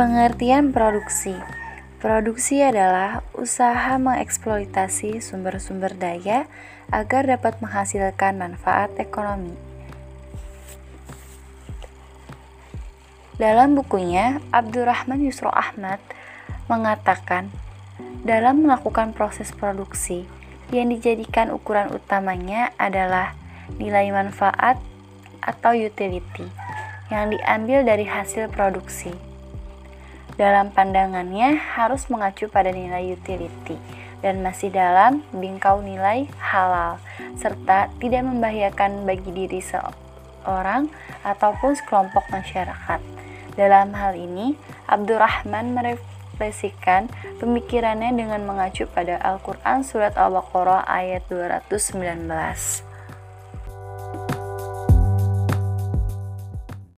Pengertian produksi Produksi adalah usaha mengeksploitasi sumber-sumber daya agar dapat menghasilkan manfaat ekonomi. Dalam bukunya, Abdurrahman Yusro Ahmad mengatakan, dalam melakukan proses produksi, yang dijadikan ukuran utamanya adalah nilai manfaat atau utility yang diambil dari hasil produksi dalam pandangannya harus mengacu pada nilai utility dan masih dalam bingkau nilai halal serta tidak membahayakan bagi diri seorang ataupun sekelompok masyarakat. Dalam hal ini, Abdurrahman merefleksikan pemikirannya dengan mengacu pada Al-Quran Surat Al-Baqarah ayat 219.